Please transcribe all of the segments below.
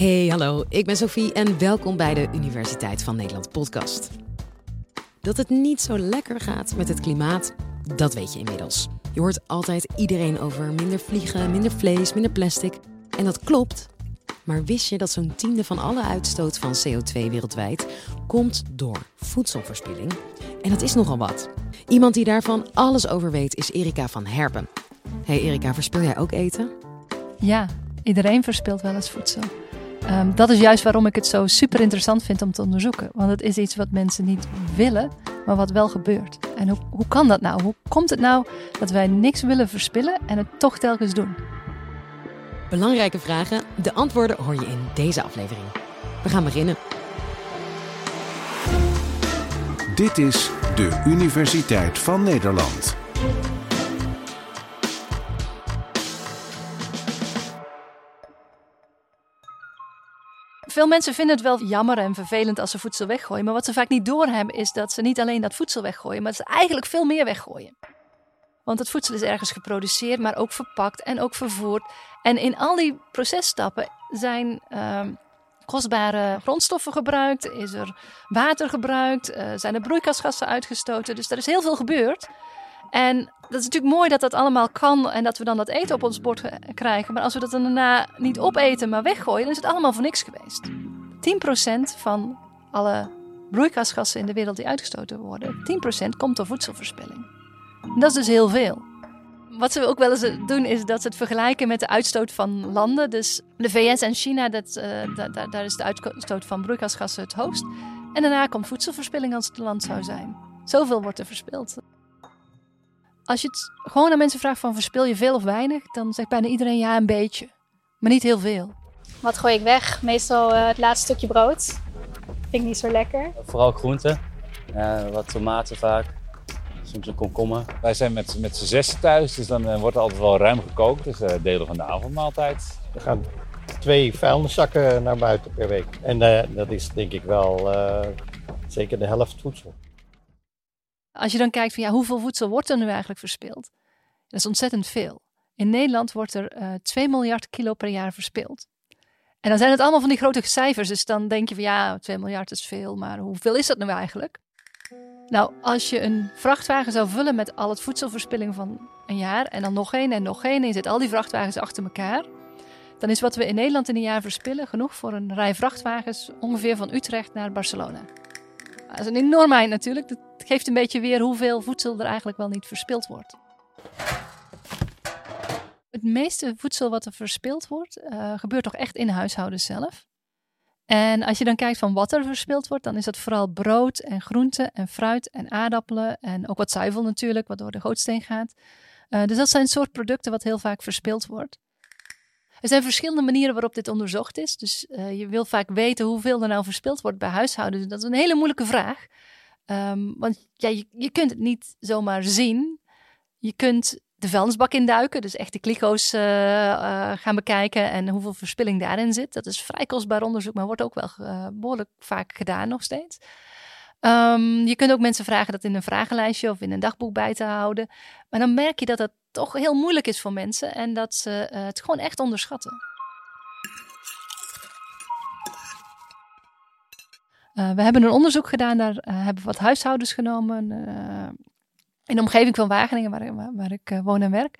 Hey, hallo, ik ben Sophie en welkom bij de Universiteit van Nederland podcast. Dat het niet zo lekker gaat met het klimaat, dat weet je inmiddels. Je hoort altijd iedereen over minder vliegen, minder vlees, minder plastic. En dat klopt. Maar wist je dat zo'n tiende van alle uitstoot van CO2 wereldwijd komt door voedselverspilling? En dat is nogal wat. Iemand die daarvan alles over weet is Erika van Herpen. Hey Erika, verspil jij ook eten? Ja, iedereen verspilt wel eens voedsel. Ehm, dat is juist waarom ik het zo super interessant vind om te onderzoeken. Want het is iets wat mensen niet willen, maar wat wel gebeurt. En hoe, hoe kan dat nou? Hoe komt het nou dat wij niks willen verspillen en het toch telkens doen? Belangrijke vragen. De antwoorden hoor je in deze aflevering. We gaan beginnen. Dit is de Universiteit van Nederland. Veel mensen vinden het wel jammer en vervelend als ze voedsel weggooien. Maar wat ze vaak niet doorhebben is dat ze niet alleen dat voedsel weggooien, maar dat ze eigenlijk veel meer weggooien. Want het voedsel is ergens geproduceerd, maar ook verpakt en ook vervoerd. En in al die processtappen zijn ehm, kostbare grondstoffen gebruikt, is er water gebruikt, uh, zijn er broeikasgassen uitgestoten. Dus er is heel veel gebeurd. En dat is natuurlijk mooi dat dat allemaal kan en dat we dan dat eten op ons bord krijgen. Maar als we dat dan daarna niet opeten, maar weggooien, dan is het allemaal voor niks geweest. 10% van alle broeikasgassen in de wereld die uitgestoten worden, 10% komt door voedselverspilling. Dat is dus heel veel. Wat ze ook wel eens doen, is dat ze het vergelijken met de uitstoot van landen. Dus de VS en China, dat, uh, daar is de uitstoot van broeikasgassen het hoogst. En daarna komt voedselverspilling als het land zou zijn. Zoveel wordt er verspild. Als je het gewoon aan mensen vraagt van verspil je veel of weinig, dan zegt bijna iedereen ja, een beetje. Maar niet heel veel. Wat gooi ik weg? Meestal uh, het laatste stukje brood. Vind ik niet zo lekker. Vooral groenten. Uh, wat tomaten vaak. Soms een komkommer. Wij zijn met, met z'n zes thuis, dus dan uh, wordt er altijd wel ruim gekookt. Dus delen van de avondmaaltijd. Er gaan twee vuilniszakken naar buiten per week. En dat is denk ik wel zeker de helft voedsel. Als je dan kijkt van ja, hoeveel voedsel wordt er nu eigenlijk verspild? Dat is ontzettend veel. In Nederland wordt er uh, 2 miljard kilo per jaar verspild. En dan zijn het allemaal van die grote cijfers. Dus dan denk je van ja, 2 miljard is veel, maar hoeveel is dat nu eigenlijk? Nou, als je een vrachtwagen zou vullen met al het voedselverspilling van een jaar en dan nog één en nog één en je zet al die vrachtwagens achter elkaar, dan is wat we in Nederland in een jaar verspillen genoeg voor een rij vrachtwagens ongeveer van Utrecht naar Barcelona. Dat is een enorm eind natuurlijk. Dat geeft een beetje weer hoeveel voedsel er eigenlijk wel niet verspild wordt. Het meeste voedsel wat er verspild wordt, uh, gebeurt toch echt in huishoudens zelf. En als je dan kijkt van wat er verspild wordt, dan is dat vooral brood en groenten en fruit en aardappelen en ook wat zuivel natuurlijk, wat door de gootsteen gaat. Uh, dus dat zijn het soort producten wat heel vaak verspild wordt. Er zijn verschillende manieren waarop dit onderzocht is. Dus uh, je wil vaak weten hoeveel er nou verspild wordt bij huishoudens. Dat is een hele moeilijke vraag. Um, want ja, je, je kunt het niet zomaar zien. Je kunt de vuilnisbak induiken, dus echt de kliko's uh, uh, gaan bekijken en hoeveel verspilling daarin zit. Dat is vrij kostbaar onderzoek, maar wordt ook wel uh, behoorlijk vaak gedaan nog steeds. Um, je kunt ook mensen vragen dat in een vragenlijstje of in een dagboek bij te houden. Maar dan merk je dat het toch heel moeilijk is voor mensen en dat ze het gewoon echt onderschatten. Uh, we hebben een onderzoek gedaan, daar uh, hebben we wat huishoudens genomen uh, in de omgeving van Wageningen, waar, ik woon en werk.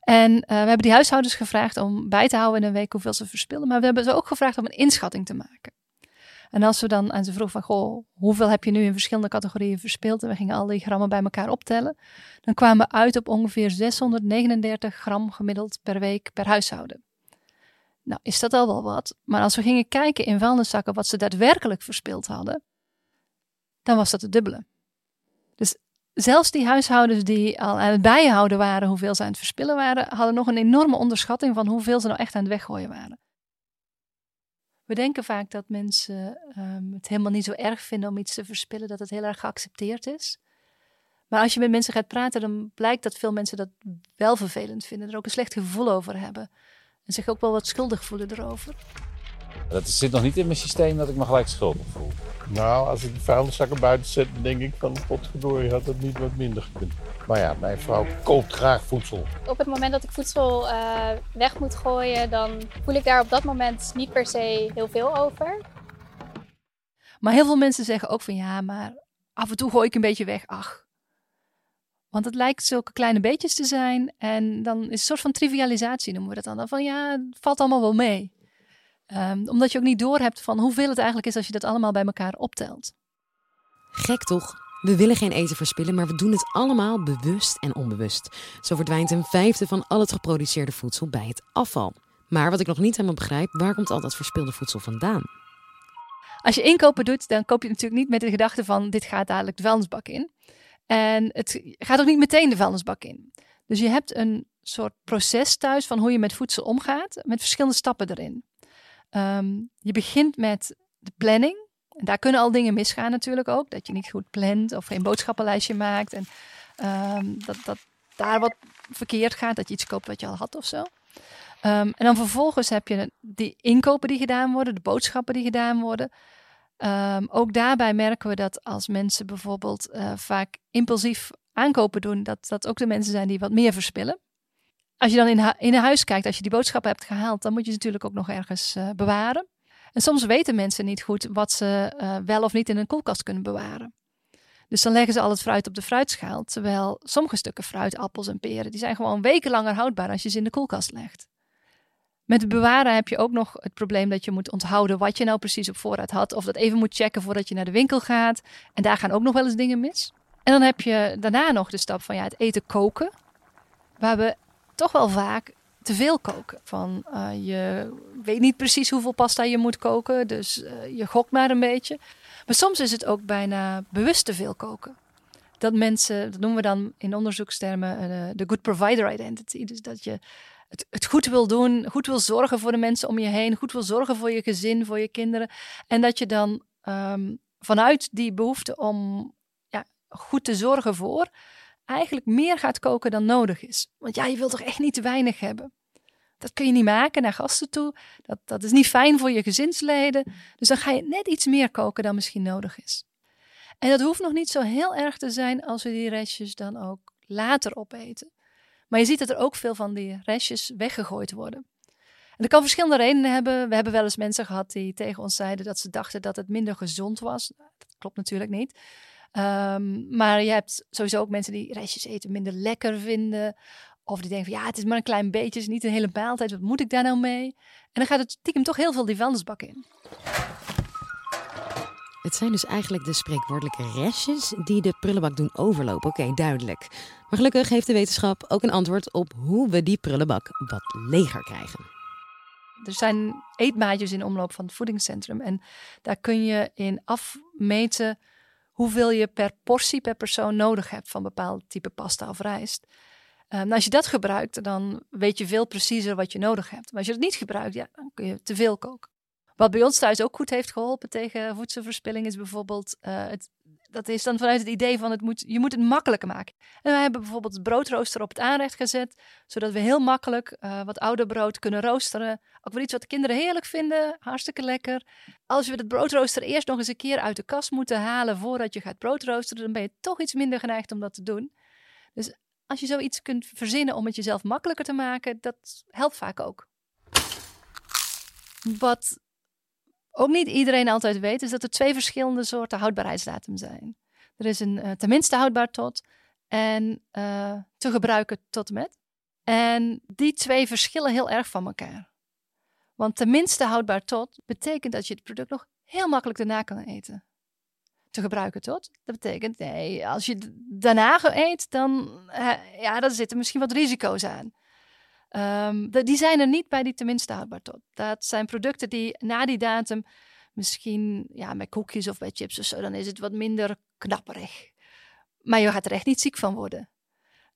En we hebben die huishoudens gevraagd om bij te houden in een week hoeveel ze verspillen. Maar we hebben ze ook gevraagd om een inschatting te maken. En als we dan aan ze vroegen van, goh, hoeveel heb je nu in verschillende categorieën verspild? En we gingen al die grammen bij elkaar optellen. Dan kwamen we uit op ongeveer 639 gram gemiddeld per week per huishouden. Nou, is dat al wel wat. Maar als we gingen kijken in vuilniszakken wat ze daadwerkelijk verspild hadden, dan was dat het dubbele. Dus zelfs die huishoudens die al aan het bijhouden waren hoeveel ze aan het verspillen waren, hadden nog een enorme onderschatting van hoeveel ze nou echt aan het weggooien waren. We denken vaak dat mensen um, het helemaal niet zo erg vinden om iets te verspillen, dat het heel erg geaccepteerd is. Maar als je met mensen gaat praten, dan blijkt dat veel mensen dat wel vervelend vinden, er ook een slecht gevoel over hebben. En zich ook wel wat schuldig voelen erover. Dat zit nog niet in mijn systeem dat ik me gelijk schuldig voel. Nou, als ik de vuilniszakken buiten zet, dan denk ik van potverdorie had het niet wat minder gekund. Maar ja, mijn vrouw koopt graag voedsel. Op het moment dat ik voedsel eh, weg moet gooien, dan voel ik daar op dat moment niet per se heel veel over. Maar heel veel mensen zeggen ook van ja, maar af en toe gooi ik een beetje weg. Ach. Want het lijkt zulke kleine beetjes te zijn. En dan is het een soort van trivialisatie noemen we dat dan. dan van ja, het valt allemaal wel mee. Um, omdat je ook niet doorhebt van hoeveel het eigenlijk is als je dat allemaal bij elkaar optelt. Gek toch? We willen geen eten verspillen, maar we doen het allemaal bewust en onbewust. Zo verdwijnt een vijfde van al het geproduceerde voedsel bij het afval. Maar wat ik nog niet helemaal begrijp, waar komt al dat verspilde voedsel vandaan? Als je inkopen doet, dan koop je natuurlijk niet met de gedachte van dit gaat dadelijk de vuilnisbak in. En het gaat ook niet meteen de vuilnisbak in. Dus je hebt een soort proces thuis van hoe je met voedsel omgaat, met verschillende stappen erin. Um, je begint met de planning. En daar kunnen al dingen misgaan natuurlijk ook. Dat je niet goed plant of geen boodschappenlijstje maakt. En um, dat, dat daar wat verkeerd gaat. Dat je iets koopt wat je al had of zo. Um, en dan vervolgens heb je die inkopen die gedaan worden. De boodschappen die gedaan worden. Ook daarbij merken we dat als mensen bijvoorbeeld uh, vaak impulsief aankopen doen. Dat dat ook de mensen zijn die wat meer verspillen als je dan in, in huis kijkt, als je die boodschappen hebt gehaald, dan moet je ze natuurlijk ook nog ergens uh, bewaren. En soms weten mensen niet goed wat ze uh, wel of niet in een koelkast kunnen bewaren. Dus dan leggen ze al het fruit op de fruitschaal. Terwijl sommige stukken fruit, appels en peren, die zijn gewoon weken langer houdbaar als je ze in de koelkast legt. Met het bewaren heb je ook nog het probleem dat je moet onthouden wat je nou precies op voorraad had. Of dat even moet checken voordat je naar de winkel gaat. En daar gaan ook nog wel eens dingen mis. En dan heb je daarna nog de stap van ja, het eten koken. Waar we toch wel vaak te veel koken. Van uh, je weet niet precies hoeveel pasta je moet koken, dus uh, je gokt maar een beetje. Maar soms is het ook bijna bewust te veel koken. Dat mensen, dat noemen we dan in onderzoekstermen uh, de good provider identity. Dus dat je het, goed wil doen, goed wil zorgen voor de mensen om je heen, goed wil zorgen voor je gezin, voor je kinderen. En dat je dan um, vanuit die behoefte om ja, goed te zorgen voor, eigenlijk meer gaat koken dan nodig is. Want ja, je wilt toch echt niet te weinig hebben. Dat kun je niet maken naar gasten toe. Dat, dat is niet fijn voor je gezinsleden. Dus dan ga je net iets meer koken dan misschien nodig is. En dat hoeft nog niet zo heel erg te zijn als we die restjes dan ook later opeten. Maar je ziet dat er ook veel van die restjes weggegooid worden. En dat kan verschillende redenen hebben. We hebben wel eens mensen gehad die tegen ons zeiden dat ze dachten dat het minder gezond was. Dat klopt natuurlijk niet. Um, maar je hebt sowieso ook mensen die restjes eten minder lekker vinden. Of die denken van ja, het is maar een klein beetje, het is niet een hele maaltijd. Wat moet ik daar nou mee? En dan gaat het stiekem toch heel veel die vuilnisbak in. Het zijn dus eigenlijk de spreekwoordelijke restjes die de prullenbak doen overlopen. Oké, duidelijk. Maar gelukkig heeft de wetenschap ook een antwoord op hoe we die prullenbak wat leger krijgen. Er zijn eetmaatjes in omloop van het voedingscentrum. En daar kun je in afmeten hoeveel je per portie per persoon nodig hebt van bepaald type pasta of rijst. Um, als je dat gebruikt, dan weet je veel preciezer wat je nodig hebt. Maar als je het niet gebruikt, ja, dan kun je te veel koken. Wat bij ons thuis ook goed heeft geholpen tegen voedselverspilling is bijvoorbeeld uh, het dat is dan vanuit het idee van het moet, je moet het makkelijker maken. En wij hebben bijvoorbeeld het broodrooster op het aanrecht gezet, zodat we heel makkelijk uh, wat ouder brood kunnen roosteren. Ook wel iets wat de kinderen heerlijk vinden, hartstikke lekker. Als we het broodrooster eerst nog eens een keer uit de kast moeten halen voordat je gaat broodroosteren, dan ben je toch iets minder geneigd om dat te doen. Dus als je zoiets kunt verzinnen om het jezelf makkelijker te maken, dat helpt vaak ook. Wat ook niet iedereen altijd weet, is dat er twee verschillende soorten houdbaarheidsdatum zijn. Er is een uh, tenminste houdbaar tot en uh, te gebruiken tot met. En die twee verschillen heel erg van elkaar. Want tenminste houdbaar tot betekent dat je het product nog heel makkelijk daarna kan eten. Te gebruiken tot, dat betekent nee, als je daarna eet, dan uh, ja, dan zitten misschien wat risico's aan. Um, die zijn er niet bij die tenminste houdbaar tot. Dat zijn producten die na die datum misschien ja, met koekjes of bij chips of zo, dan is het wat minder knapperig. Maar je gaat er echt niet ziek van worden.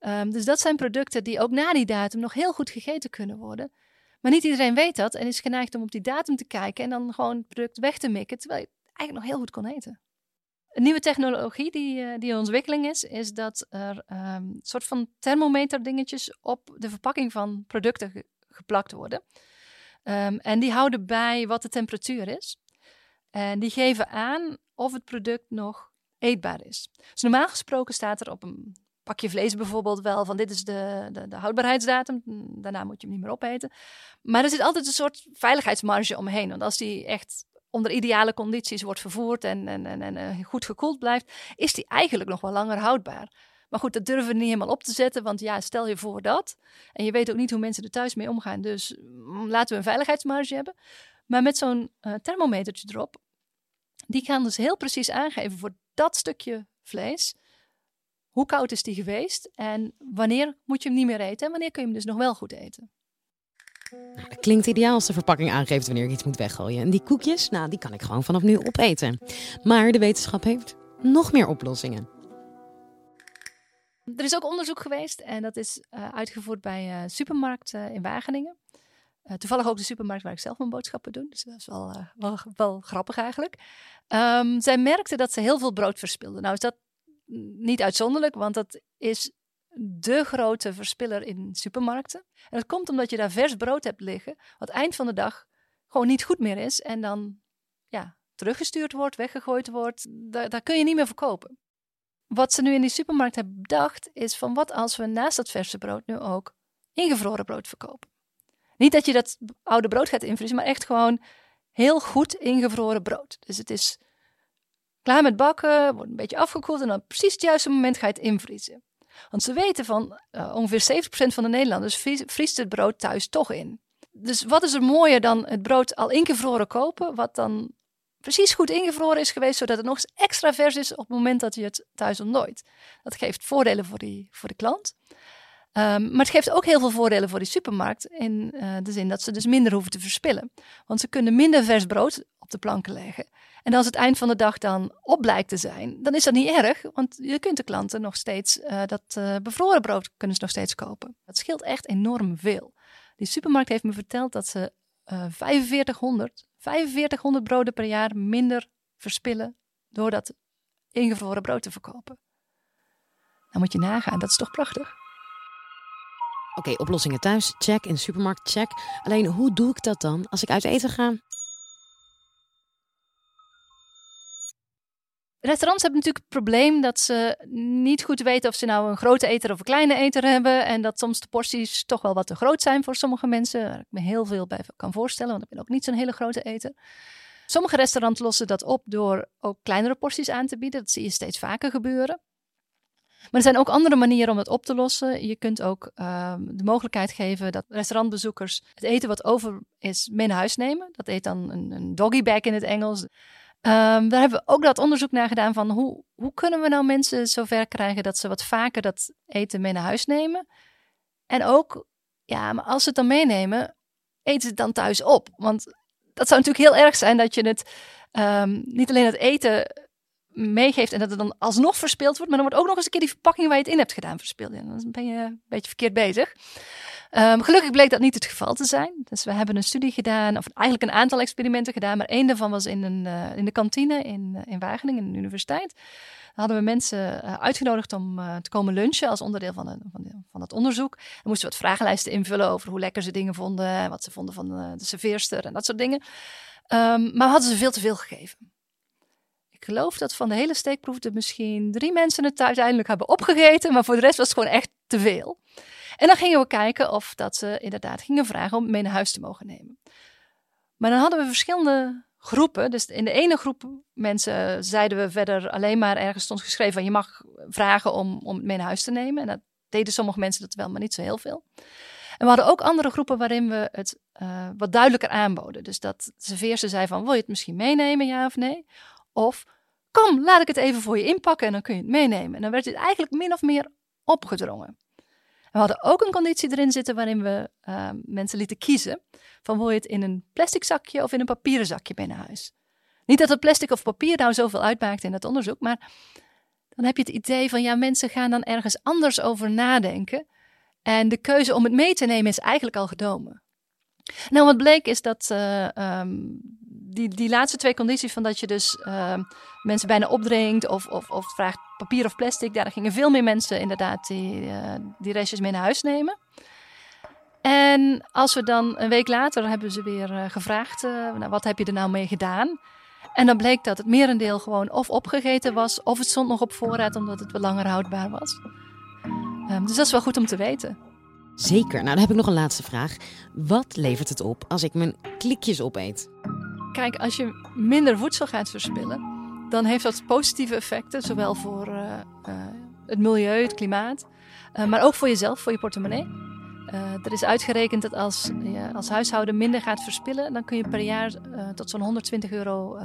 Um, dus dat zijn producten die ook na die datum nog heel goed gegeten kunnen worden. Maar niet iedereen weet dat en is geneigd om op die datum te kijken en dan gewoon het product weg te mikken, terwijl je het eigenlijk nog heel goed kon eten. Een nieuwe technologie die, uh, die in ontwikkeling is, is dat er um, soort van thermometer dingetjes op de verpakking van producten ge geplakt worden. Ehm, en die houden bij wat de temperatuur is. En die geven aan of het product nog eetbaar is. Dus normaal gesproken staat er op een pakje vlees bijvoorbeeld wel van dit is de, de, de houdbaarheidsdatum. Daarna moet je hem niet meer opeten. Maar er zit altijd een soort veiligheidsmarge omheen. Want als die echt onder ideale condities wordt vervoerd en, en, en, en eh, goed gekoeld blijft, is die eigenlijk nog wel langer houdbaar. Maar goed, dat durven we niet helemaal op te zetten, want ja, stel je voor dat. En je weet ook niet hoe mensen er thuis mee omgaan, dus mm, laten we een veiligheidsmarge hebben. Maar met zo'n uh, thermometertje erop, die gaan dus heel precies aangeven voor dat stukje vlees, hoe koud is die geweest en wanneer moet je hem niet meer eten en wanneer kun je hem dus nog wel goed eten. Dat klinkt ideaal als de verpakking aangeeft wanneer ik iets moet weggooien. En die koekjes, nou, die kan ik gewoon vanaf nu opeten. Maar de wetenschap heeft nog meer oplossingen. Er is ook onderzoek geweest en dat is uh, uitgevoerd bij uh, supermarkt uh, in Wageningen. toevallig ook de supermarkt waar ik zelf mijn boodschappen doe. Dus dat is wel, wel, grappig eigenlijk. Um, zij merkten dat ze heel veel brood verspilden. Nou is dat niet uitzonderlijk, want dat is de grote verspiller in supermarkten. En dat komt omdat je daar vers brood hebt liggen, wat eind van de dag gewoon niet goed meer is en dan ja, teruggestuurd wordt, weggegooid wordt. Daar, daar kun je niet meer verkopen. Wat ze nu in die supermarkt hebben bedacht, is van wat als we naast dat verse brood nu ook ingevroren brood verkopen. Niet dat je dat oude brood gaat invriezen, maar echt gewoon heel goed ingevroren brood. Dus het is klaar met bakken, wordt een beetje afgekoeld en dan precies het juiste moment ga je het invriezen. Want ze weten van uh, ongeveer 70% van de Nederlanders vriest het brood thuis toch in. Dus wat is er mooier dan het brood al ingevroren kopen, wat dan precies goed ingevroren is geweest, zodat het nog eens extra vers is op het moment dat je het thuis ontdooit. Dat geeft voordelen voor, die, voor de klant. Um, maar het geeft ook heel veel voordelen voor die supermarkt. In uh, de zin dat ze dus minder hoeven te verspillen. Want ze kunnen minder vers brood op de planken leggen. En als het eind van de dag dan op blijkt te zijn, dan is dat niet erg. Want je kunt de klanten nog steeds uh, dat uh, bevroren brood kunnen ze nog steeds kopen. Dat scheelt echt enorm veel. Die supermarkt heeft me verteld dat ze 4500, 4500 broden per jaar minder verspillen door dat ingevroren brood te verkopen. Dan moet je nagaan, dat is toch prachtig? Oké, oplossingen thuis, check. In de supermarkt, check. Alleen, hoe doe ik dat dan als ik uit eten ga? Restaurants hebben natuurlijk het probleem dat ze niet goed weten of ze nou een grote eter of een kleine eter hebben. En dat soms de porties toch wel wat te groot zijn voor sommige mensen. Waar ik me heel veel bij kan voorstellen, want ik ben ook niet zo'n hele grote eter. Sommige restaurants lossen dat op door ook kleinere porties aan te bieden. Dat zie je steeds vaker gebeuren. Maar er zijn ook andere manieren om het op te lossen. Je kunt ook uh, de mogelijkheid geven dat restaurantbezoekers het eten wat over is mee naar huis nemen. Dat heet dan een, een doggy bag in het Engels. Um, daar hebben we ook dat onderzoek naar gedaan van hoe, hoe kunnen we nou mensen zover krijgen dat ze wat vaker dat eten mee naar huis nemen. En ook, ja, maar als ze het dan meenemen, eten ze het dan thuis op. Want dat zou natuurlijk heel erg zijn dat je het um, niet alleen het eten meegeeft en dat het dan alsnog verspeeld wordt. Maar dan wordt ook nog eens een keer die verpakking waar je het in hebt gedaan verspeeld. En dan ben je een beetje verkeerd bezig. Um, gelukkig bleek dat niet het geval te zijn. Dus we hebben een studie gedaan, of eigenlijk een aantal experimenten gedaan. Maar één daarvan was in, een, uh, in de kantine in, uh, in Wageningen, in de universiteit. Daar hadden we mensen uh, uitgenodigd om te komen lunchen als onderdeel van, de, van, van dat onderzoek. Dan moesten wat vragenlijsten invullen over hoe lekker ze dingen vonden. Wat ze vonden van de serveerster en dat soort dingen. Um, maar hadden ze veel te veel gegeven. Ik geloof dat van de hele steekproef er misschien drie mensen het uiteindelijk hebben opgegeten. Maar voor de rest was het gewoon echt te veel. En dan gingen we kijken of dat ze inderdaad gingen vragen om mee naar huis te mogen nemen. Maar dan hadden we verschillende groepen. Dus in de ene groep mensen zeiden we verder alleen maar ergens stond geschreven van je mag vragen om, om het mee naar huis te nemen. En dat deden sommige mensen dat wel, maar niet zo heel veel. En we hadden ook andere groepen waarin we het uh, wat duidelijker aanboden. Dus dat de serveerster zei van wil je het misschien meenemen, ja of nee? Of kom, laat ik het even voor je inpakken en dan kun je het meenemen. En dan werd het eigenlijk min of meer opgedrongen. We hadden ook een conditie erin zitten waarin we uh, mensen lieten kiezen van wil je het in een plastic zakje of in een papieren zakje mee huis. Niet dat het plastic of papier nou zoveel uitmaakt in het onderzoek, maar dan heb je het idee van ja, mensen gaan dan ergens anders over nadenken. En de keuze om het mee te nemen is eigenlijk al genomen. Nou, wat bleek is dat uh, um, die, die laatste twee condities van dat je dus uh, mensen bijna opdringt of, of, of vraagt papier of plastic, daar gingen veel meer mensen inderdaad die, uh, die restjes mee naar huis nemen. En als we dan een week later hebben ze weer uh, gevraagd: uh, nou, wat heb je er nou mee gedaan? En dan bleek dat het merendeel gewoon of opgegeten was, of het stond nog op voorraad omdat het wel langer houdbaar was. Um, dus dat is wel goed om te weten. Zeker. Nou, dan heb ik nog een laatste vraag. Wat levert het op als ik mijn klikjes opeet? Kijk, als je minder voedsel gaat verspillen, dan heeft dat positieve effecten, zowel voor uh, uh, het milieu, het klimaat, uh, maar ook voor jezelf, voor je portemonnee. er is uitgerekend dat als je als huishouden minder gaat verspillen, dan kun je per jaar tot zo'n 120 euro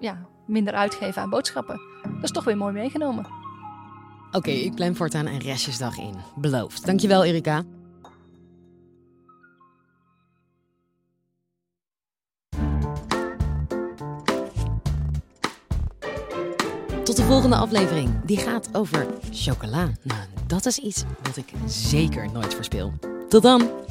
ja, minder uitgeven aan boodschappen. Dat is toch weer mooi meegenomen. Oké, ik plan voortaan een restjesdag in. Beloofd. Dankjewel, Erika. Volgende aflevering. Die gaat over chocola. Nou, dat is iets wat ik zeker nooit verspil. Tot dan!